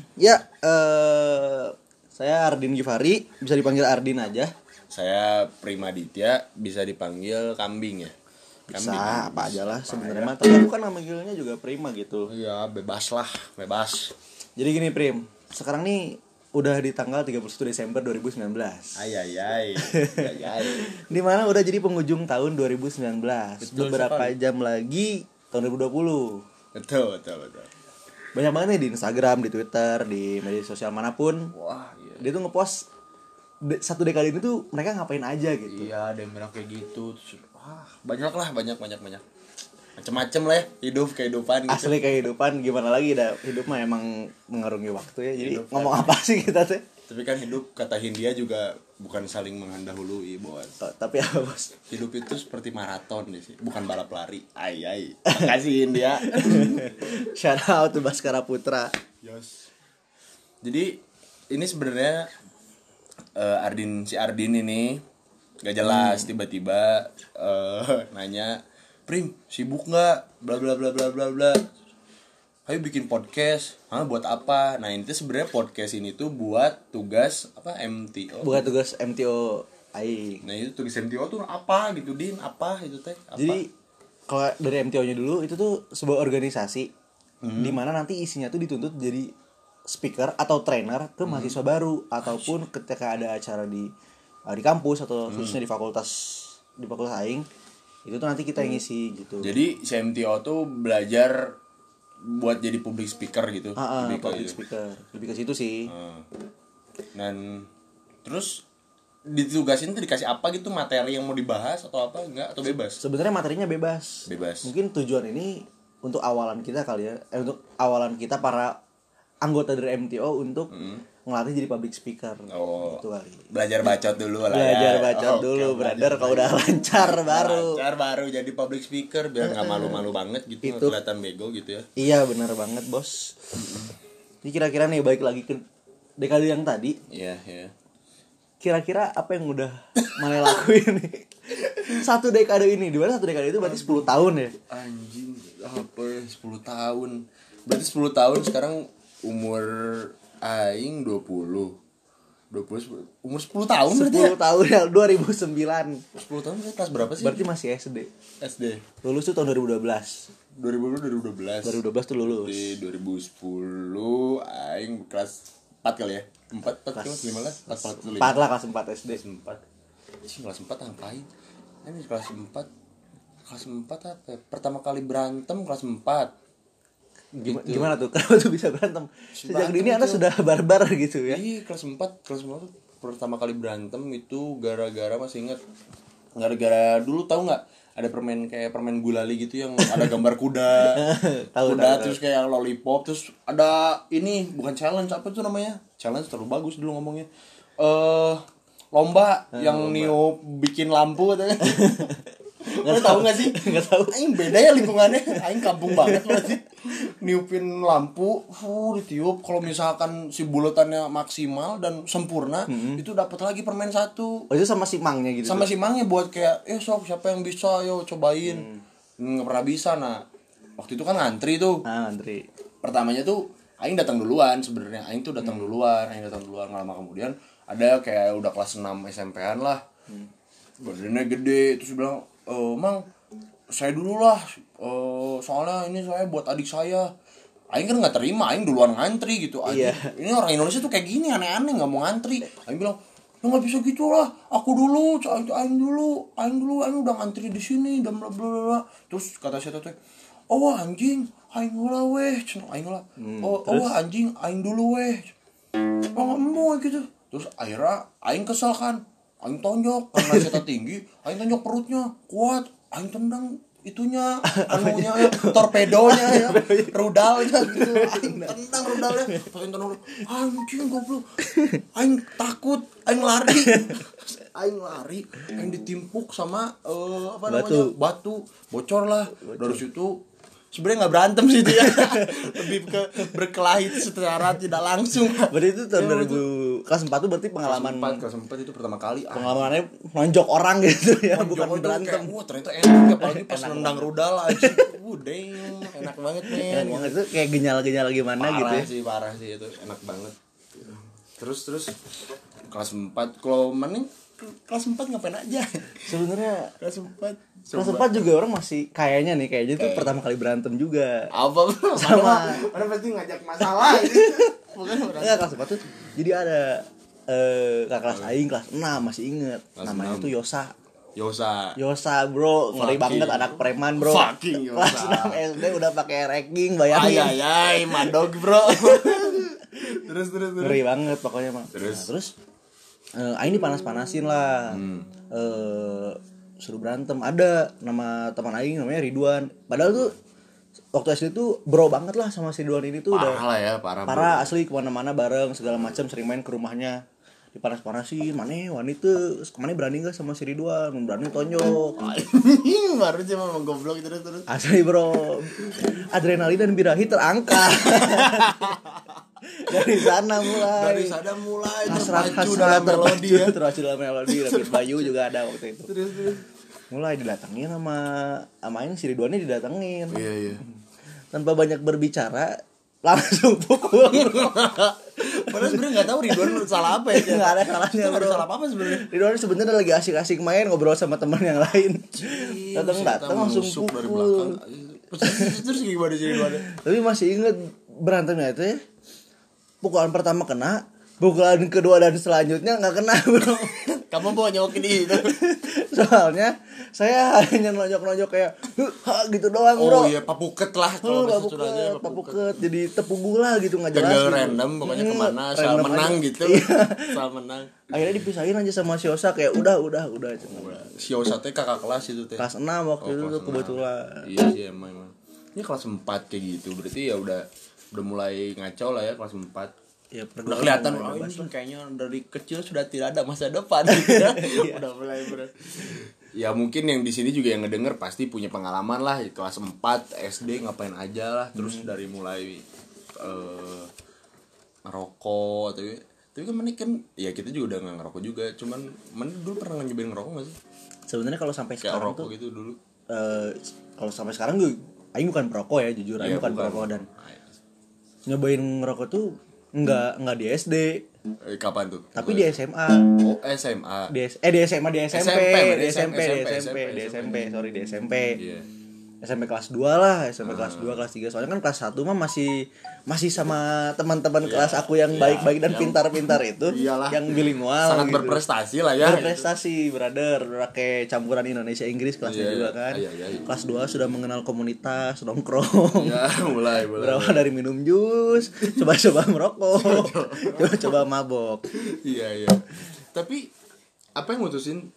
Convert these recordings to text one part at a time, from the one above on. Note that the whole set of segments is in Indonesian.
Ya, eh saya Ardin Givari, bisa dipanggil Ardin aja. Saya Primaditya, bisa dipanggil kambing ya. Bisa Kambing. apa aja lah sebenarnya. Tapi aku kan manggilnya juga Prima gitu. Iya, bebas lah, bebas. Jadi gini Prim, sekarang nih udah di tanggal 31 Desember 2019. Ay ay ay. ay, ay. Di mana udah jadi penghujung tahun 2019. Betul Beberapa sekali. jam lagi tahun 2020. Betul, betul, betul. Banyak banget nih di Instagram, di Twitter, di media sosial mana pun. Wah, iya. Dia tuh ngepost de- satu dekade ini tuh mereka ngapain aja gitu. Iya, ada yang bilang kayak gitu. Terus, wah, banyak lah, banyak, banyak, banyak. Macem-macem lah ya, hidup kehidupan gitu. Asli kehidupan gimana lagi dah hidup mah emang mengarungi waktu ya. Jadi Hidup ngomong apa sih kita tuh? Tapi kan hidup kata Hindia juga bukan saling mendahului, bos. T- Tapi apa bos? Hidup itu seperti maraton deh sih, bukan balap lari. Ay ay. Makasih India. Shout out to Baskara Putra. Yes. Jadi ini sebenarnya eh, Ardin si Ardin ini gak jelas tiba-tiba eh, nanya Prim sibuk nggak bla bla bla bla bla bla Ayo bikin podcast, Hah, buat apa? Nah ini tuh sebenarnya podcast ini tuh buat tugas apa MTO. Bukan tugas MTO Aing. Nah itu tugas MTO tuh apa gitu Din? Apa itu teh? Apa? Jadi kalau dari MTO-nya dulu itu tuh sebuah organisasi Hmm. di mana nanti isinya tuh dituntut jadi speaker atau trainer ke Hmm. mahasiswa baru ataupun ketika ada acara di uh, di kampus atau Hmm. khususnya di fakultas di fakultas aing itu tuh nanti kita yang ngisi gitu. Jadi si MTO tuh belajar buat jadi public speaker gitu. Ah, ah, Lebih ke public itu. speaker lebih ke situ sih. Hmm. Dan terus ditugasin tuh dikasih apa gitu materi yang mau dibahas atau apa enggak atau bebas? Sebenarnya materinya bebas. Bebas. Mungkin tujuan ini untuk awalan kita kali ya, eh, untuk awalan kita para anggota dari MTO untuk ngelatih jadi public speaker. Oh. Gitu kali. Belajar bacot dulu lah Belajar ya. bacot Oke, dulu, belajar brother. Kalau udah lancar baru. Lancar baru jadi public speaker biar nggak malu-malu banget gitu Itu. kelihatan bego gitu ya. Iya benar banget bos. Jadi kira-kira nih balik lagi ke dekade yang tadi. Iya, iya. Kira-kira apa yang udah mana lakuin nih? Satu dekade ini, di mana satu dekade itu berarti 10 tahun ya? Anjing, apa ya 10 tahun. Berarti 10 tahun sekarang umur aing 20. 20 umur 10 tahun berarti ya? 10 tahun ya, 2009. 10 tahun berarti kelas berapa sih? Berarti masih SD. SD. Lulus tuh tahun 2012. 2010 2012. 2012 tuh lulus. Di 2010 aing kelas 4 kali ya. 4 4 kelas 5 lah. 4 4 4 lah kelas 4 SD. Kelas 4. Sih kelas 4 ngapain? Ini kelas 4 kelas 4 apa? ya? Pertama kali berantem kelas 4. Gimana, gimana tuh? Kenapa tuh bisa berantem? Sejak dini anak sudah barbar gitu ya. Iya kelas 4 kelas 4 tuh pertama kali berantem itu gara-gara masih inget gara-gara dulu tahu nggak ada permen kayak permen gulali gitu yang ada gambar kuda Tahu, kuda tahu, terus kayak lollipop terus ada ini bukan challenge apa tuh namanya challenge terlalu bagus dulu ngomongnya eh lomba yang niup bikin lampu katanya Lo tahu gak sih? Nggak tahu. Aing beda ya lingkungannya. Aing kampung banget berarti. Niupin lampu, fuh ditiup. Kalau misalkan si buletannya maksimal dan sempurna, itu dapat lagi permen satu. Oh itu sama si Mangnya gitu. Sama si Mangnya buat kayak, eh sok siapa yang bisa, yo cobain. Nggak pernah bisa. Nah, waktu itu kan ngantri tuh. Ah, Andri. Pertamanya tuh Aing datang duluan sebenarnya. Aing tuh datang duluan, Aing datang duluan nggak lama kemudian ada kayak udah kelas 6 SMP-an lah. Badannya gede terus bilang, "Eh, Mang, saya dulu lah. Eh, soalnya ini saya buat adik saya." Aing kan nggak terima, Aing duluan ngantri gitu. Aing, Iya. Ini orang Indonesia tuh kayak gini aneh-aneh nggak mau ngantri. Aing bilang, ya nggak bisa gitu lah. Aku dulu, aing, aing dulu, aing dulu, aing udah ngantri di sini dan bla bla bla. bla." Terus kata saya teh, oh anjing, aing lah weh, aing lah. oh, oh anjing, aing dulu weh. Oh nggak mau gitu. Terus akhirnya aing kesel kan. Aing tonjok karena saya tinggi, aing tonjok perutnya kuat, aing tendang itunya anunya ya, torpedonya ya rudalnya gitu. Aing tendang rudalnya aing tendang anjing goblok. Aing takut aing lari. Aing lari aing ditimpuk sama eh, apa Batu. namanya? Batu bocor lah. Dari situ sebenarnya nggak berantem sih itu ya. Lebih ke berkelahi secara tidak langsung. Berarti itu tahun 2000 kelas 4 tuh berarti pengalaman empat kelas empat itu pertama kali. Ah, pengalamannya nonjok orang gitu ya bukan Joko tuh berantem. Kayak, wah ternyata enak apalagi pas nendang rudal aja wuh enak banget Enak men. banget. Itu kayak genyal-genyal gimana parah gitu ya? sih parah sih itu enak banget. Terus terus kelas 4 kalau mana kelas 4 ngapain aja? Sebenarnya kelas 4 kelas 4 juga orang masih kayaknya nih kayaknya tuh pertama kali berantem juga. Apa? Sama. mana pasti ngajak masalah. Ini bukan kelas 4 tuh jadi ada eh kakak kelas aing kelas 6 masih inget. Kelas namanya 6. tuh Yosa. Yosa. Yosa bro ngeri Fucking- banget anak preman bro. Fucking Yosa. kelas 6 SD udah pakai ranking ay bayangin ay ay madog bro. Terus terus terus. Ngeri banget pokoknya mah Terus? Nah, terus eh aing dipanas-panasin lah. Hmm. eh suruh berantem. Ada nama teman aing namanya Ridwan. Padahal tuh waktu SD tuh bro banget lah sama si Ridwan ini tuh udah parah lah ya parah parah asli ke mana-mana bareng segala macam sering main ke rumahnya. Dipanas-panasin mana wanita ke mana berani gak sama si Ridwan? Berani tonjok. Baru sih mau goblok terus terus asli bro. Adrenalin dan birahi terangkat dari sana mulai. Dari sana mulai hasrat terpacu hasrat dalam melodi ya. Terpacu dalam melodi David Bayu juga ada waktu itu. Terus terus. Mulai didatengin sama sama ini si Ridwan ini didatengin. Iya iya. Tanpa banyak berbicara langsung pukul. Padahal sebenarnya nggak tahu Ridwan salah apa ya nggak ada salahnya bro. salah apa apa sebenarnya. Ridwan sebenarnya lagi asik-asik main ngobrol sama teman yang lain. Datang datang langsung Menusuk dari belakang. Pukul terus, terus, terus gimana sih Ridwan? Tapi masih inget berantemnya itu ya pukulan pertama kena pukulan kedua dan selanjutnya nggak kena bro kamu bawa nyokin itu soalnya saya hanya nonjok-nonjok kayak "Hah," gitu doang bro oh iya papuket lah kalau Oh, papuket, Sundanya papuket, jadi tepung gula gitu nggak jelas. Gitu. random pokoknya Hmm, ke mana soal random menang aja. gitu Iya. soal menang Akhirnya dipisahin aja sama si Osa kayak udah udah udah. si Osa teh kakak kelas itu teh Kelas 6 waktu Oh, itu tuh enam. kebetulan. iya sih emang emang ini kelas 4 kayak gitu berarti ya udah udah mulai ngaco lah ya kelas 4 Ya udah kelihatan oh, ini kayaknya dari kecil sudah tidak ada masa depan. Gitu ya. Udah mulai ber ya mungkin yang di sini juga yang ngedenger pasti punya pengalaman lah kelas 4 SD ngapain aja lah. Terus Hmm. dari mulai eh ngerokok tapi tapi kan mana kan ya kita juga udah nggak ngerokok juga. Cuman mana dulu pernah nyobain ngerokok gak sih? Sebenarnya kalau sampai kayak sekarang rokok tuh gitu dulu. eh, kalau sampai sekarang gue Aing bukan perokok ya jujur. Aing Iya, bukan, perokok dan nyobain ngerokok tuh nggak nggak di SD Eh, kapan tuh tapi di SMA oh SMA di eh di SMA di SMP, SMP, di SMP, SMP, di SMP, SMP, di SMP, sorry di SMP. iya SMP kelas 2 lah, SMP kelas 2, kelas 3. Soalnya kan kelas 1 mah masih masih sama teman-teman kelas aku yang iya, baik-baik dan yang- pintar-pintar itu Iyalah. yang bilingual sangat gitu. berprestasi lah ya Berprestasi, brother. Pakai campuran Indonesia Inggris kelasnya Iya, juga kan. Iya, iya, iya. Kelas 2 sudah mengenal komunitas, nongkrong. ya mulai mulai Berawal dari minum jus, coba-coba merokok, coba-coba mabok. iya iya tapi apa yang mutusin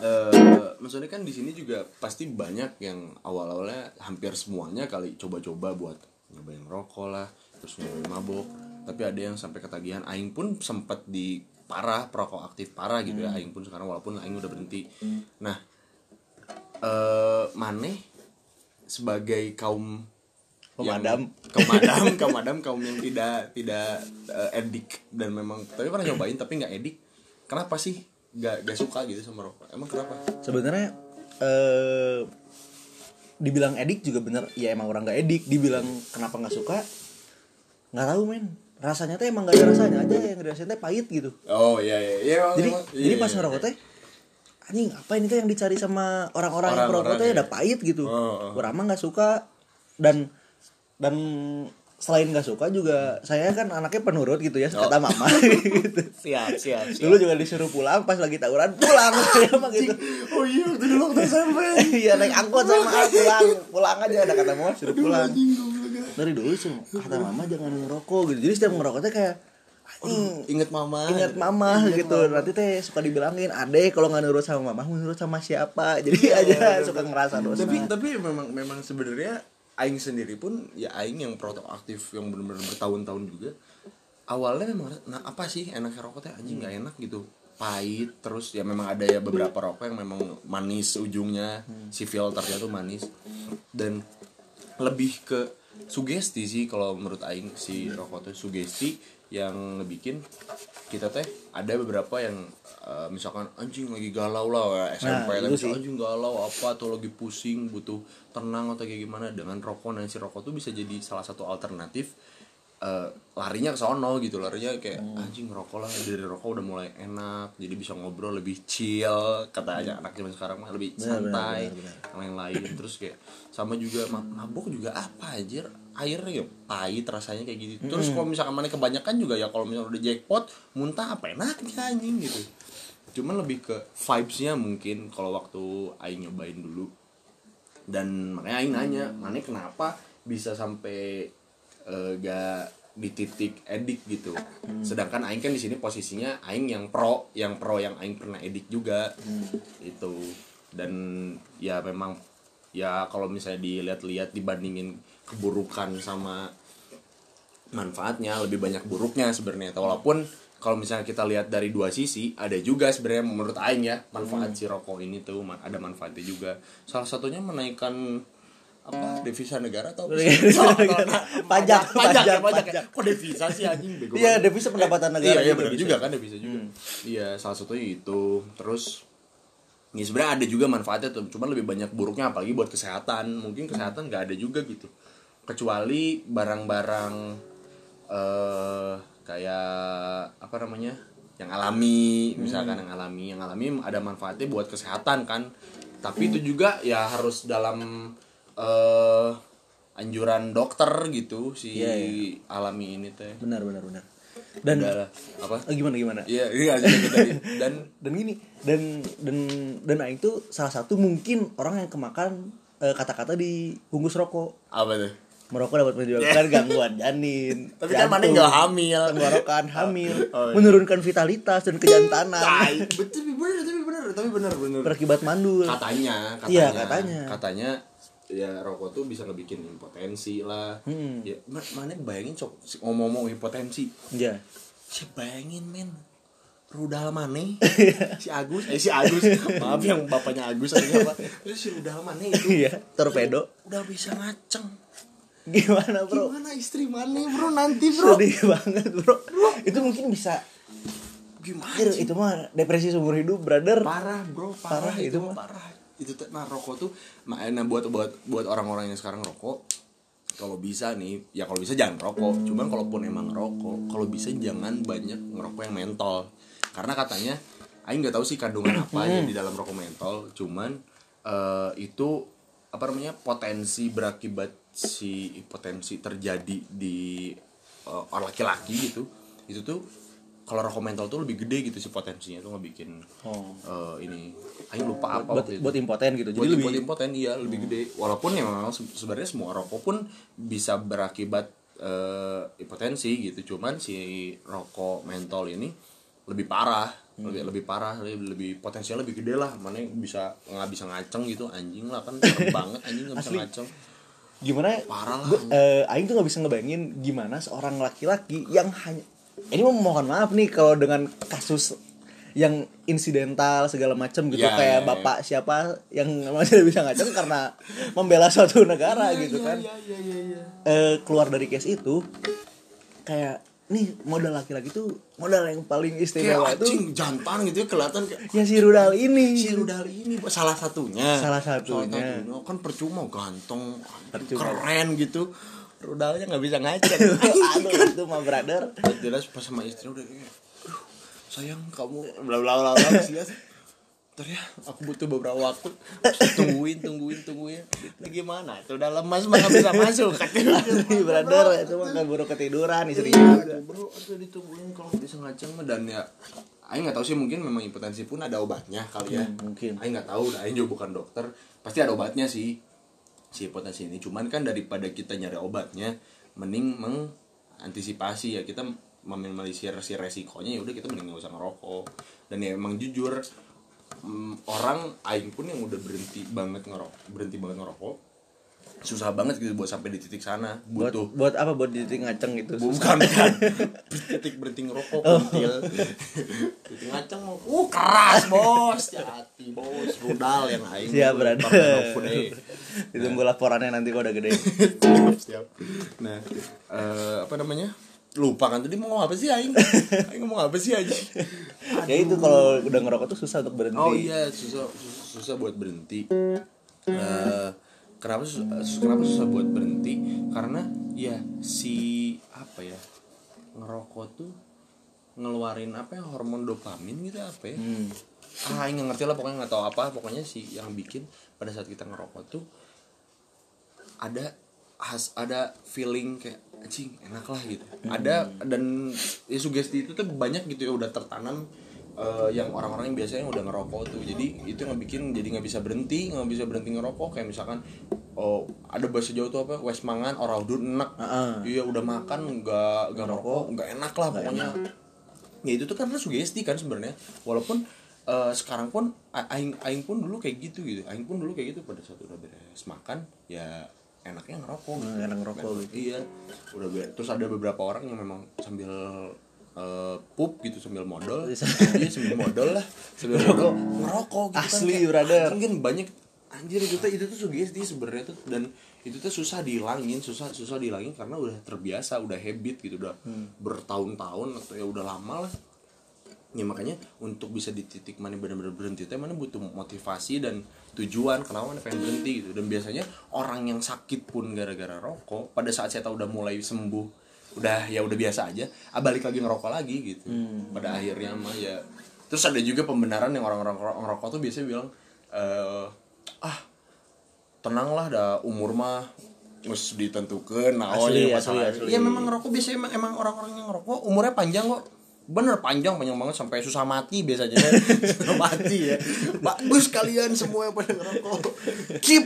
eh maksudnya kan di sini juga pasti banyak yang awal awalnya hampir semuanya kali coba-coba buat nyobain rokok lah terus nyobain mabok. Tapi ada yang sampai ketagihan. Aing pun sempat di parah perokok aktif parah gitu ya. Aing pun sekarang walaupun aing udah berhenti. Nah eh maneh sebagai kaum Pemadam. yang- kaum kaum yang tidak tidak eh, edik dan memang tapi pernah nyobain tapi nggak edik kenapa sih nggak nggak suka gitu sama rokok. Emang kenapa? Sebenarnya eh dibilang edik juga bener. Ya emang orang nggak edik. Dibilang kenapa nggak suka nggak tahu men. Rasanya tuh emang nggak ada rasanya aja. Yang dirasain teh pahit gitu. Oh iya iya iya jadi jadi iya, pas iya, ngerokok iya. teh anjing apa ini tuh yang dicari sama orang-orang yang perokok teh? Iya. ada pahit gitu. Oh, oh. orang mah nggak suka. Dan dan selain nggak suka juga saya kan anaknya penurut gitu ya Oh. kata mama. Gitu. Siap siap siap. Dulu juga disuruh pulang pas lagi tawuran pulang. Saya mah gitu. Oh iya dulu waktu SMP iya naik angkot sama ah, pulang pulang aja ada kata mama suruh pulang. goblok. dari dulu sih kata mama jangan ngerokok gitu. Jadi setiap ngerokok teh kayak anjing inget mama. ingat mama gitu. nanti teh suka dibilangin ade kalau nggak nurut sama mama nurut sama siapa? Jadi aja suka ngerasa dosa. Tapi tapi memang memang sebenarnya aing sendiri pun ya aing yang proaktif yang benar-benar bertahun-tahun juga. Awalnya memang nah apa sih? Enaknya rokok teh? Anjing nggak enak gitu. Pahit terus ya memang ada ya beberapa rokok yang memang manis ujungnya. Si filternya tuh manis. Dan lebih ke sugesti sih kalau menurut aing si rokok tuh. Sugesti yang ngebikin kita teh ada beberapa yang eh, misalkan anjing lagi galau lah SMP Nah, misalkan anjing galau apa atau lagi pusing butuh tenang atau kayak gimana dengan rokok dan si rokok tuh bisa jadi salah satu alternatif eh, larinya ke sono gitu larinya kayak Hmm. anjing rokok lah dari rokok udah mulai enak jadi bisa ngobrol lebih chill katanya anak zaman sekarang mah lebih Hmm. Benar, santai benar, benar. yang lain-lain terus kayak sama juga ma- mabok juga apa aja airnya ya pahit rasanya kayak gitu. Terus kalau misalkan mana kebanyakan juga ya kalau misalnya udah jackpot muntah apa enaknya anjing gitu. Cuman lebih ke vibesnya mungkin kalau waktu Aing nyobain dulu. Dan makanya Aing nanya mana kenapa bisa sampai eh, gak di titik edik gitu? Sedangkan Aing kan di sini posisinya Aing yang pro yang pro yang Aing pernah edik juga. Itu. Dan ya memang ya kalau misalnya dilihat-lihat dibandingin keburukan sama manfaatnya lebih banyak buruknya sebenarnya. Walaupun kalau misalnya kita lihat dari dua sisi ada juga sebenarnya menurut Aing ya manfaat si rokok ini tuh ada manfaatnya juga. Salah satunya menaikkan apa devisa negara atau Pajak, pajak ya pajak, pajak. ya kok devisa sih anjing? Bego Iya, devisa pendapatan negara. iya iya benar juga kan devisa juga. Iya salah satunya itu. Terus ya sebenarnya ada juga manfaatnya tuh cuma lebih banyak buruknya apalagi buat kesehatan. Mungkin kesehatan nggak ada juga gitu. Kecuali barang-barang eh kayak apa namanya yang alami misalkan yang alami. Yang alami ada manfaatnya buat kesehatan kan. Tapi itu juga ya harus dalam eh anjuran dokter gitu si Iya, alami ini teh. Benar benar benar dan Udah, apa? Eh, gimana gimana? Iya iya tadi. dan dan gini dan dan dan Aing tuh salah satu mungkin orang yang kemakan eh, kata-kata di bungkus rokok. Apa tuh? Merokok dapat menyebabkan gangguan janin Tapi kan mana nggak hamil. tenggorokan hamil Oh, iya. menurunkan vitalitas dan kejantanan. Betul tapi bener tapi bener tapi bener bener. Berakibat mandul. Katanya katanya. Iya, katanya. katanya ya rokok tuh bisa ngebikin impotensi lah. Hmm. ya ma- mana bayangin cok si- ngomong-ngomong impotensi? Ya si bayangin men. Rudal mana si Agus eh si Agus. Maaf yang bapaknya Agus aja apa Terus si rudal mana itu iya torpedo. udah bisa ngaceng. Gimana bro? Gimana istri mana bro? Nanti bro. Sedih banget bro. Itu mungkin bisa gimana sih? itu mah depresi seumur hidup brother. Parah bro. Parah, Parah, itu, itu mah. parah itu nah rokok tuh ma- nah buat buat buat orang-orang yang sekarang rokok kalau bisa nih ya kalau bisa jangan rokok. Cuman kalaupun emang rokok kalau bisa jangan banyak ngerokok yang mentol karena katanya Aing nggak tahu sih kandungan apa yang di dalam rokok mentol cuman eh, itu apa namanya potensi berakibat si potensi terjadi di eh, orang laki-laki gitu itu tuh kalau rokok mentol tuh lebih gede gitu sih potensinya tuh ngebikin Oh. eh, ini Aing lupa apa buat itu. buat impoten gitu Buat, jadi lebih buat impoten iya lebih gede walaupun ya memang se- sebenarnya semua rokok pun bisa berakibat eh, impotensi gitu cuman si rokok mentol ini lebih parah lebih lebih parah lebih, lebih potensial lebih gede lah mana bisa nggak bisa ngaceng gitu anjing lah kan banget anjing nggak bisa Asli. ngaceng gimana Parah lah. gua, eh, Aing tuh nggak bisa ngebayangin gimana seorang laki-laki yang hanya ini mau mohon maaf nih kalau dengan kasus yang insidental segala macam gitu Ya, kayak ya, ya. bapak siapa yang tidak bisa ngaceng karena membela suatu negara gitu kan iya iya iya iya Eh, keluar dari case itu kayak nih modal laki-laki tuh modal yang paling kayak istimewa itu anjing jantan gitu ya kelihatan kayak ya si Rudal ini si Rudal ini salah satunya Salah satunya. kan percuma ganteng Percuma. keren gitu rudalnya nggak bisa ngaceng. Aduh itu mah brother. Jelas pas sama istri udah kayak "Aduh, sayang kamu bla bla bla bla dia, Ntar ya, aku butuh beberapa waktu. Tungguin, tungguin, tungguin. Lagi mana? Itu udah lemas mah bisa masuk Asli, brother itu mah kan baru ketiduran istrinya Iya, bro, aduh ditungguin kalau bisa ngaceng mah. Dan ya Aing nggak tahu sih mungkin memang impotensi pun ada obatnya kali ya. Hmm, mungkin. Aing nggak tahu, Aing juga bukan dokter. Pasti ada obatnya sih si impotensi ini. Cuman kan daripada kita nyari obatnya, mending mengantisipasi ya kita meminimalisir si resikonya ya udah kita mending nggak usah ngerokok. Dan ya emang jujur mm, orang Aing pun yang udah berhenti banget ngerokok, berhenti banget ngerokok, susah banget gitu buat sampai di titik sana. Buat butuh buat apa buat di titik ngaceng gitu bukan bukan. Titik berhenti ngerokok pentil titik ngaceng uh keras bos. Hati bos. Rudal yang aing siap berada deh. ditunggu laporannya nanti kok udah gede. Siap nah eh, apa namanya? Lupa kan tadi mau ngomong apa sih aing? Aing ngomong apa sih aja ya itu kalau udah ngerokok tuh susah untuk berhenti. Oh iya susah susah, susah buat berhenti. Eh, kenapa susah, kenapa susah buat berhenti? Karena ya si apa ya ngerokok tuh ngeluarin apa ya hormon dopamin gitu apa ya? Hmm. ah nggak ngerti lah pokoknya nggak tahu apa pokoknya si yang bikin pada saat kita ngerokok tuh ada has ada feeling kayak anjing enak lah gitu. Ada dan ya, sugesti itu tuh banyak gitu ya udah tertanam eh, yang orang-orang yang biasanya udah ngerokok tuh. Jadi itu yang bikin jadi nggak bisa berhenti nggak bisa berhenti ngerokok. Kayak misalkan oh ada bahasa Jawa tuh apa? Wes mangan orang udah enak. Heeh. iya udah makan nggak nggak ngerokok. nggak enak lah pokoknya. ya itu tuh karena sugesti kan sebenarnya. Walaupun eh, sekarang pun aing aing pun dulu kayak gitu gitu. Aing pun dulu kayak gitu. Pada saat udah beres makan ya enaknya ngerokok. Gitu. Enak ngerokok gitu. iya. Udah terus ada beberapa orang yang memang sambil eh, pup gitu sambil modal iya sambil modal lah. Sambil modal ngerokok gitu Asli, Kayak, brother. mungkin banyak anjir itu tuh itu tuh sugesti sebenarnya tuh. Dan itu tuh susah dihilangin susah susah dihilangin karena udah terbiasa udah habit gitu udah bertahun-tahun atau ya udah lama lah. Ya makanya untuk bisa di titik mana benar-benar berhenti itu mana butuh motivasi dan tujuan kenapa mana pengen berhenti gitu. Dan biasanya orang yang sakit pun gara-gara rokok pada saat saya tahu udah mulai sembuh udah ya udah biasa aja. Ah, balik lagi ngerokok lagi gitu. Pada akhirnya mah ya terus ada juga pembenaran yang orang-orang ngerokok tuh biasanya bilang eh ah tenanglah dah umur mah harus ditentukan nah oh Asli, ya asli, asli. ya memang ngerokok biasanya emang, emang orang-orang yang ngerokok umurnya panjang kok. Bener panjang panjang banget sampai susah mati biasanya. Susah mati ya. Bagus kalian semua yang pada ngerokok. Keep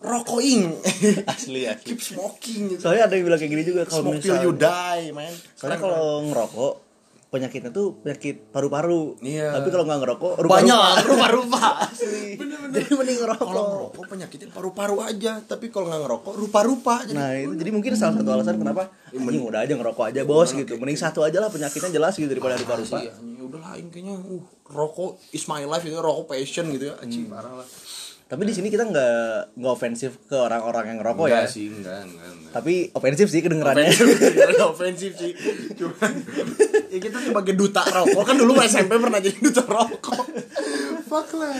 rocking asli asli. Keep smoking gitu. soalnya ada yang bilang kayak gini juga kalau smoke till you misalnya die man. Soalnya kalau ngerokok penyakitnya tuh penyakit paru-paru. Iya. tapi kalau nggak ngerokok banyak rupa-rupa. Asli. Bener-bener. jadi mending ngerokok. Kalau ngerokok penyakitnya paru-paru aja. Tapi kalau nggak ngerokok rupa-rupa. Jadi Nah itu jadi mungkin salah satu alasan kenapa anjing udah aja ngerokok aja bos gitu. Mending satu aja lah penyakitnya jelas gitu daripada rupa-rupa. Asli, anjing. ya udah lah kayaknya uh, rokok is my life itu rokok passion gitu ya. Anjing parah lah Tapi di sini kita nggak nggak ofensif ke orang-orang yang ngerokok ya. enggak sih enggak enggak, enggak. Tapi ofensif sih kedengerannya. Ofensif, ofensif sih. Cuman ya kita sebagai duta rokok kan dulu SMP pernah jadi duta rokok. Fuck lah.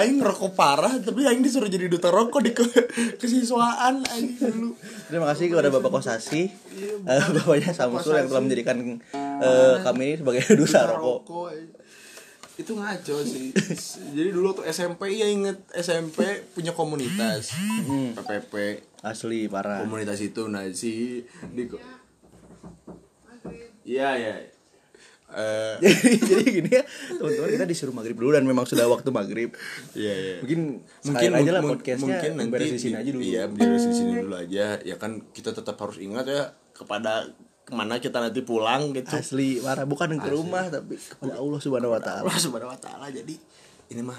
Aing ngerokok parah tapi aing disuruh jadi duta rokok di ke kesiswaan aing dulu. Terima kasih kepada Bapak Kosasi, eh, bapaknya Samsul yang telah menjadikan eh, kami ini sebagai duta rokok. aing. Itu ngaco sih. Jadi dulu tuh SMP ya inget SMP punya komunitas. PPP Asli parah. komunitas itu nah si di Iya ya. Eh jadi jadi gini ya teman-teman kita disuruh maghrib dulu dan memang sudah waktu maghrib. iya iya. Mungkin mungkin aja lah podcastnya mungkin nanti di sini aja dulu. Iya, di sini dulu aja. Ya kan kita tetap harus ingat ya kepada ke mana kita nanti pulang gitu. Asli parah. Bukan ke rumah tapi kepada Allah Subhanahu wa taala. Allah subhanahu wa taala. Jadi ini mah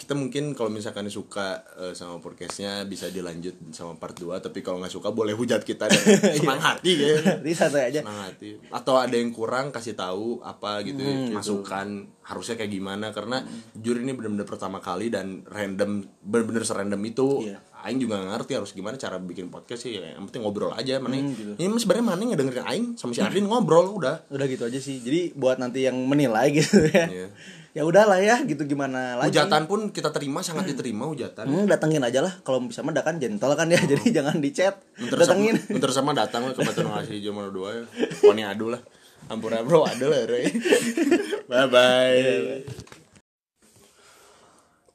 kita mungkin kalau misalkan suka eh, sama podcastnya bisa dilanjut sama part 2 tapi kalau nggak suka boleh hujat kita dan senang hati ya Jadi santai aja. senang hati atau ada yang kurang kasih tahu apa gitu Hmm, masukan harusnya kayak gimana. Karena jujur ini benar-benar pertama kali dan random benar-benar serandom itu. Iya. Aing juga nggak ngerti harus gimana cara bikin podcast sih yang penting ngobrol aja mana Hmm, gitu. ini sebenarnya mana ngedengerin Aing sama si Ardin ngobrol udah Udah gitu aja sih. Jadi buat nanti yang menilai gitu ya. Iya. Ya udahlah ya gitu gimana lagi. hujatan pun kita terima sangat diterima hujatan Hmm, datengin aja lah kalau bisa mah kan gentle kan ya. Jadi jangan di chat. Bentar sama, Datengin. bentar sama datang ke Batu Jomar dua ya. Poni adu lah. Ampura bro, adu lah Rey. Bye bye.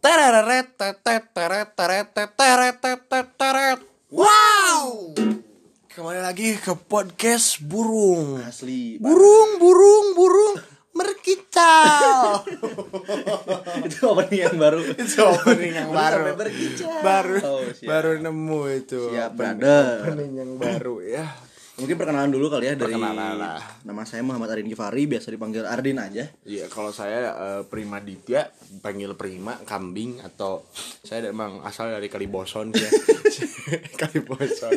Teret, teret, teret, teret, teret, teret. Wow. Kembali lagi ke podcast burung. Asli. Burung, burung, burung merkicau. itu opening yang baru. itu opening yang baru. Berkicau. Baru, Oh, baru nemu itu. Siap, brother. Opening yang baru ya. Mungkin perkenalan dulu kali ya dari Perkenalan lah. nama saya Muhammad Arin Gifari, biasa dipanggil Ardin aja. Iya, kalau saya eh, Prima Ditya, panggil Prima, kambing atau saya emang asal dari Kaliboson ya. Kaliboson.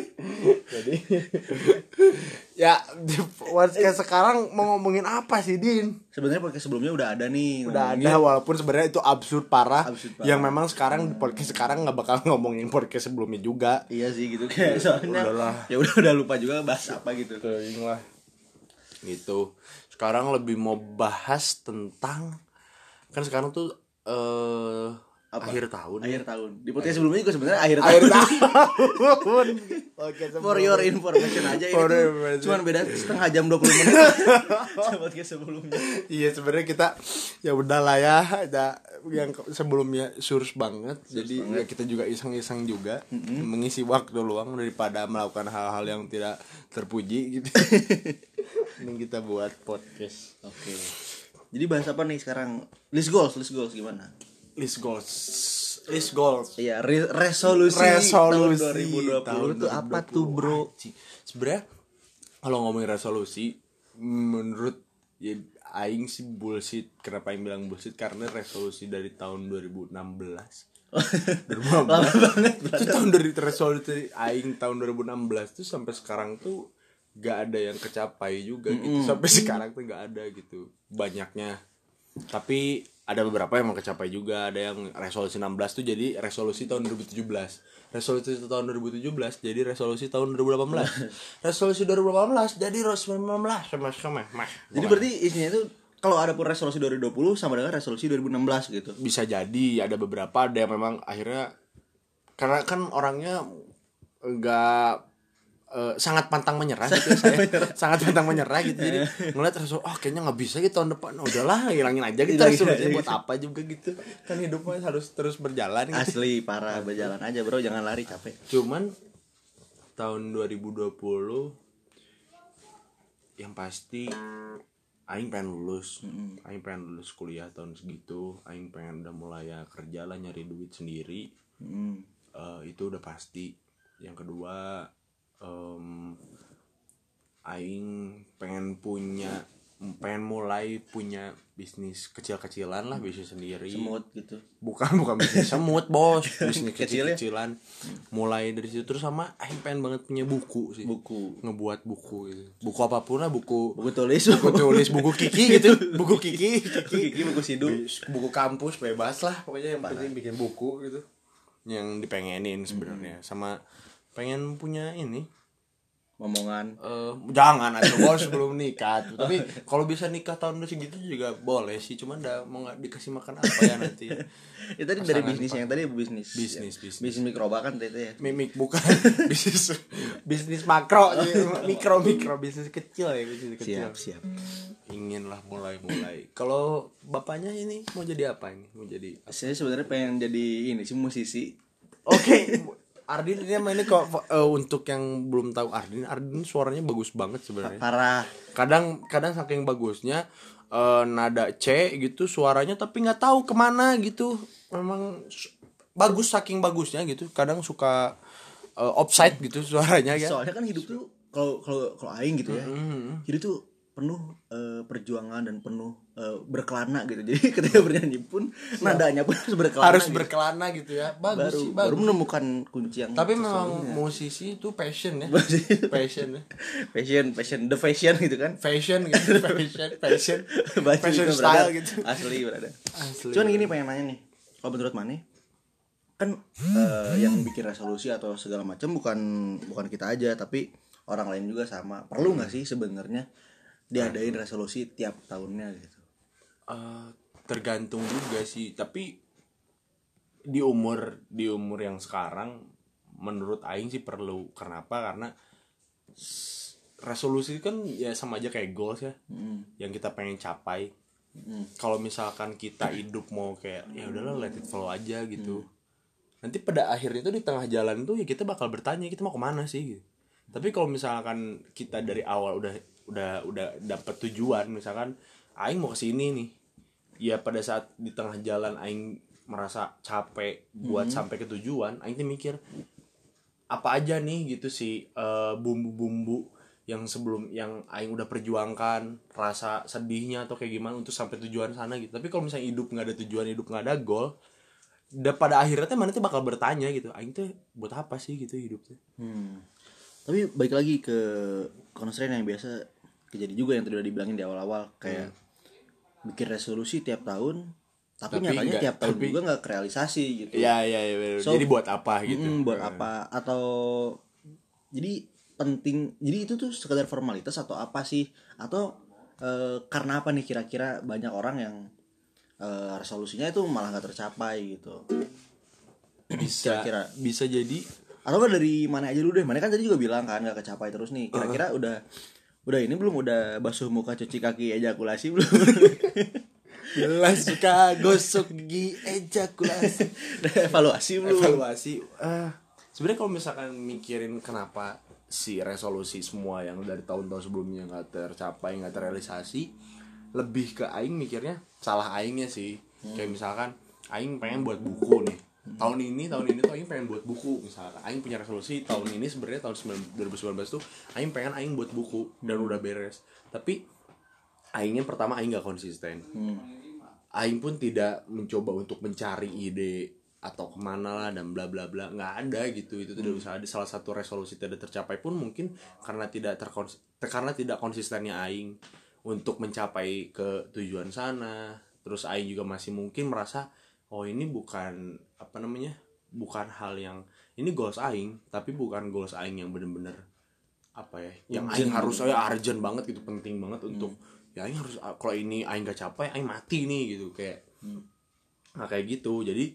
Jadi ya podcast sekarang mau ngomongin apa sih, Din? Sebenarnya podcast sebelumnya udah ada nih. Udah ngomongin- ada walaupun sebenarnya itu absurd parah, Absurd parah. yang memang sekarang di podcast sekarang nggak bakal ngomongin podcast sebelumnya juga. Iya sih gitu kayak soalnya. Udahlah. Ya udah udah lupa juga bahas apa gitu. Kering lah gitu sekarang lebih mau bahas tentang kan sekarang tuh eh Apa? akhir tahun Akhir tahun. Di podcast sebelumnya juga sebenarnya akhir akhir tahun. tahun oke For your information aja ini For your information. cuman beda setengah jam 20 menit sama podcast sebelumnya. iya sebenarnya kita ya udah lah ya ada yang sebelumnya surus banget jadi ya kita juga iseng-iseng juga mengisi waktu luang daripada melakukan hal-hal yang tidak terpuji gitu Mending kita buat podcast Oke. Jadi bahas apa nih sekarang? List goals, list goals gimana? List goals list goals Iya, re- resolusi, resolusi tahun 2020 itu apa tuh, Bro? Sebenarnya kalau ngomongin resolusi menurut ya aing sih bullshit. Kenapa aing bilang bullshit? Karena resolusi dari tahun 2016 Lama banget, itu tahun dari resolusi aing tahun 2016 tuh sampai sekarang tuh gak ada yang kecapai juga gitu. Sampai sekarang tuh gak ada gitu banyaknya. Tapi ada beberapa yang mau kecapai juga ada yang resolusi 16 tuh jadi resolusi tahun 2017 resolusi tahun 2017 jadi resolusi tahun 2018 resolusi 2018 jadi resolusi 2019 sama sama mah Jadi berarti isinya itu kalau ada pun resolusi 2020 sama dengan resolusi 2016 gitu. bisa jadi ada beberapa ada yang memang akhirnya karena kan orangnya enggak eh, sangat pantang menyerah gitu ya saya. sangat pantang menyerah gitu. Jadi ngeliat terus oh kayaknya nggak bisa gitu tahun depan. Udahlah hilangin aja gitu resolusinya aja buat gitu. apa juga gitu. Kan hidupnya harus terus berjalan gitu. Asli parah. Berjalan aja, Bro. Jangan lari capek. cuman tahun 2020 yang pasti aing pengen lulus. Aing pengen lulus kuliah tahun segitu. Aing pengen udah mulai ya kerja lah nyari duit sendiri. Hmm. Eh, itu udah pasti. Yang kedua em, aing pengen punya pengen mulai punya bisnis kecil-kecilan lah bisnis sendiri. Semut gitu. bukan bukan bisnis semut bos. Bisnis ya? kecil-kecilan. Mulai dari situ. Terus sama aing pengen banget punya buku sih. Buku. ngebuat buku gitu. Buku apa pun lah buku Buku tulis, buku tulis buku kiki gitu. Buku kiki kiki. Kiki buku sidu. buku kampus bebas lah pokoknya yang penting bikin buku gitu. Yang dipengenin sebenarnya. Sama pengen punya ini Omongan. eh jangan atau bos belum nikah tuh. tapi kalau bisa nikah tahun segitu juga boleh sih cuman dah mau nggak dikasih makan apa ya nanti Ya tadi dari bisnis yang tadi bisnis. Bisnis, Ya. bisnis. Bisnis mikroba kan itu ya. mimik bukan bisnis bisnis makro sih. mikro mikro bisnis kecil ya bisnis kecil Siap, siap. ingin lah mulai mulai kalau bapaknya ini mau jadi apa ini mau jadi Saya sebenarnya pengen jadi ini sih musisi. Oke, Ardin ini ini kok eh, untuk yang belum tahu Ardin, Ardin suaranya bagus banget sebenarnya. Parah. Kadang kadang saking bagusnya eh, nada C gitu suaranya tapi nggak tahu ke mana gitu. Memang bagus saking bagusnya gitu. Kadang suka eh, offside gitu suaranya ya. Soalnya kan hidup tuh kalau kalau kalau aing gitu ya. Hidup tuh penuh eh, perjuangan dan penuh eh, berkelana gitu. Jadi ketika bernyanyi pun nadanya pun harus berkelana. Harus gitu. berkelana gitu ya. Bagus baru sih, baru bagus. menemukan kunci yang Tapi memang musisi itu passion ya. Passion ya. fashion fashion the fashion gitu kan. Fashion gitu, fashion, fashion. Fashion style berada. gitu. Asli berada. Asli. Cuman gini pengen nanya nih. Kalau menurut Mane kan eh, yang bikin resolusi atau segala macam bukan bukan kita aja tapi orang lain juga sama. Perlu nggak sih sebenarnya diadain resolusi tiap tahunnya gitu. Eh, tergantung juga sih tapi di umur di umur yang sekarang menurut Aing sih perlu. Kenapa? Karena resolusi kan ya sama aja kayak goals ya yang kita pengen capai. Kalau misalkan kita hidup mau kayak ya udahlah let it flow aja gitu. Nanti pada akhirnya tuh di tengah jalan tuh ya kita bakal bertanya kita mau ke mana sih? Gitu. tapi kalau misalkan kita dari awal udah udah udah dapet tujuan. Misalkan aing mau ke sini nih. Ya pada saat di tengah jalan aing merasa capek buat sampai ke tujuan aing tuh mikir apa aja nih? Gitu sih eh, bumbu-bumbu yang sebelum yang aing udah perjuangkan rasa sedihnya atau kayak gimana untuk sampai tujuan sana gitu. Tapi kalau misalnya hidup nggak ada tujuan hidup nggak ada goal da, pada akhirnya tuh mana tuh bakal bertanya gitu aing tuh buat apa sih? Gitu hidup tuh Hmm. Tapi balik lagi ke constraint yang biasa kejadian juga yang tadi udah dibilangin di awal-awal kayak bikin resolusi tiap tahun tapi, Tapi nyatanya nggak- tiap tahun tapi- juga nggak kerealisasi gitu. Iya iya bener. So- jadi buat apa gitu. Mm, buat apa? Atau jadi penting jadi itu tuh sekedar formalitas atau apa sih? Atau eh, karena apa nih kira-kira banyak orang yang eh, resolusinya itu malah nggak tercapai gitu? Bisa Kira-kira. bisa jadi. Atau dari mana aja dulu deh? Mana kan tadi juga bilang kan nggak kecapai terus nih. Kira-kira udah udah ini belum udah basuh muka cuci kaki ejakulasi belum? Jelas suka gosok gigi ejakulasi. Evaluasi belum? Evaluasi. Ah sebenarnya kalau misalkan mikirin kenapa si resolusi semua yang dari tahun-tahun sebelumnya nggak tercapai nggak terrealisasi lebih ke aing mikirnya salah aingnya sih. Kayak misalkan aing pengen buat buku nih tahun ini tahun ini tuh aing pengen buat buku misalkan. Aing punya resolusi tahun ini sebenarnya tahun 9 2019 tuh aing pengen aing buat buku dan udah beres. Tapi aingnya pertama aing nggak konsisten. Aing pun tidak mencoba untuk mencari ide atau ke mana lah dan bla bla bla. Nggak ada gitu. Itu tidak bisa ada. Salah satu resolusi tidak tercapai pun mungkin karena tidak terkons karena tidak konsistennya Aing untuk mencapai ke tujuan sana. Terus Aing juga masih mungkin merasa oh ini bukan apa namanya bukan hal yang ini goals Aing tapi bukan goals Aing yang bener-bener apa ya yang Aing harus saya urgent banget gitu penting banget untuk ya Aing harus kalau ini Aing gak capai Aing mati nih gitu kayak nah kayak gitu. Jadi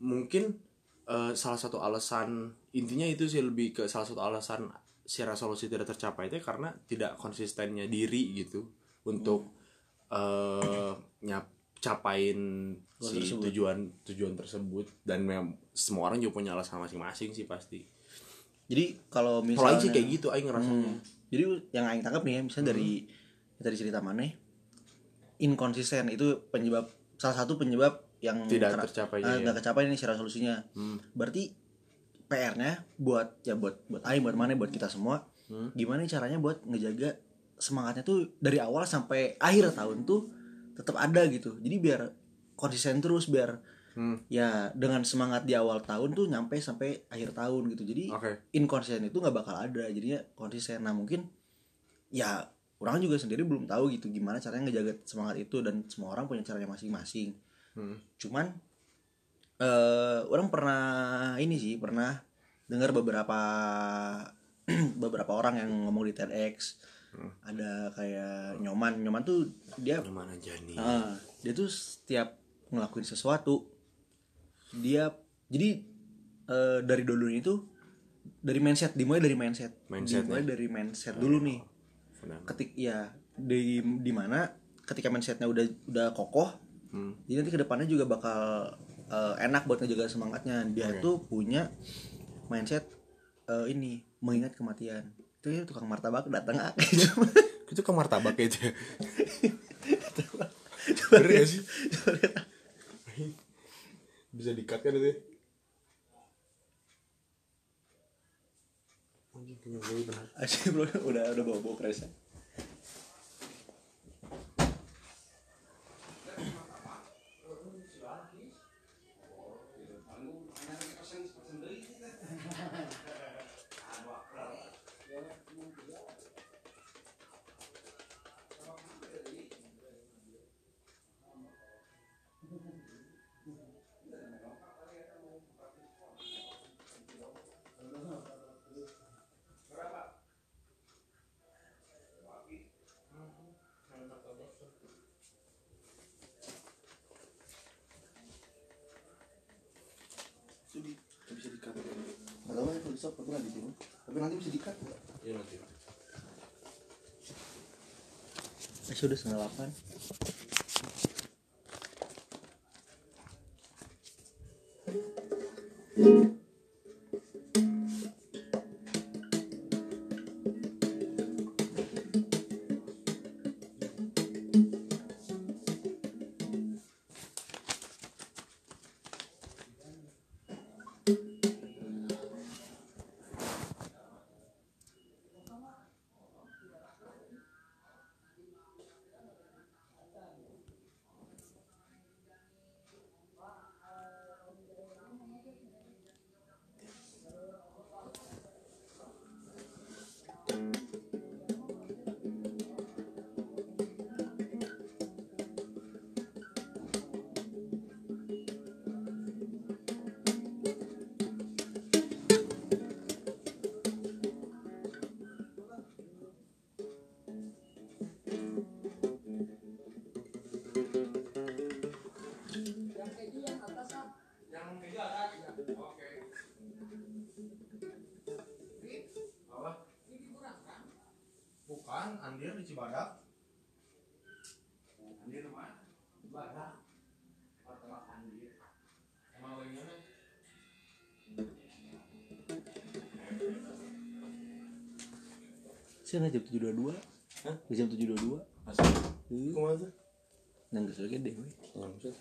mungkin eh, salah satu alasan intinya itu sih lebih ke salah satu alasan si resolusi tidak tercapai itu karena tidak konsistennya diri gitu untuk eh nyap capain si tujuan tujuan tersebut dan memang semua orang juga punya alasan masing-masing sih pasti jadi kalau misalnya sih kayak gitu Aing ngerasanya Hmm. Jadi yang aing tangkap nih ya, misalnya dari Hmm. dari cerita mana inkonsisten itu penyebab salah satu penyebab yang Tidak kera- tercapainya, eh, ya. nggak kecapai nih si resolusinya. Hmm. Berarti PR-nya buat ya buat buat aing buat mana buat kita semua. Hmm. Gimana caranya buat ngejaga semangatnya tuh dari awal sampai akhir tahun tuh tetap ada gitu. Jadi biar konsisten terus biar Hmm. ya dengan semangat di awal tahun tuh nyampe sampai akhir tahun gitu. Jadi Oke. inkonsisten itu nggak bakal ada jadinya konsisten nah mungkin ya orang juga sendiri belum tahu gitu gimana caranya ngejaga semangat itu dan semua orang punya caranya masing-masing Hmm. cuman eh orang pernah ini sih pernah dengar beberapa beberapa orang yang ngomong di TEDx ada kayak nyoman nyoman tuh dia Gimana Jani? Ah, dia tuh setiap ngelakuin sesuatu dia jadi eh, dari dulu itu dari mindset dimulai dari mindset Mindset, dimulai dari mindset dulu nih Benar. ketik ya di di mana ketika mindsetnya udah udah kokoh Hmm. jadi nanti ke depannya juga bakal eh, enak buat ngejaga semangatnya dia tuh punya mindset eh, ini mengingat kematian itu ya tukang martabak datang ah. Itu ke martabak itu ya. Bener gak sih? Bisa dikat kan itu ya? Anjing gue benar. Bro udah udah bawa bawa keresnya tapi nanti bisa dikat iya nanti. Sudah setengah delapan. Sih nggak jam tujuh dua dua. Hah? Jam tujuh dua dua. Masa? Ke mana tuh? Nggak gede weh. Nggak, maksudnya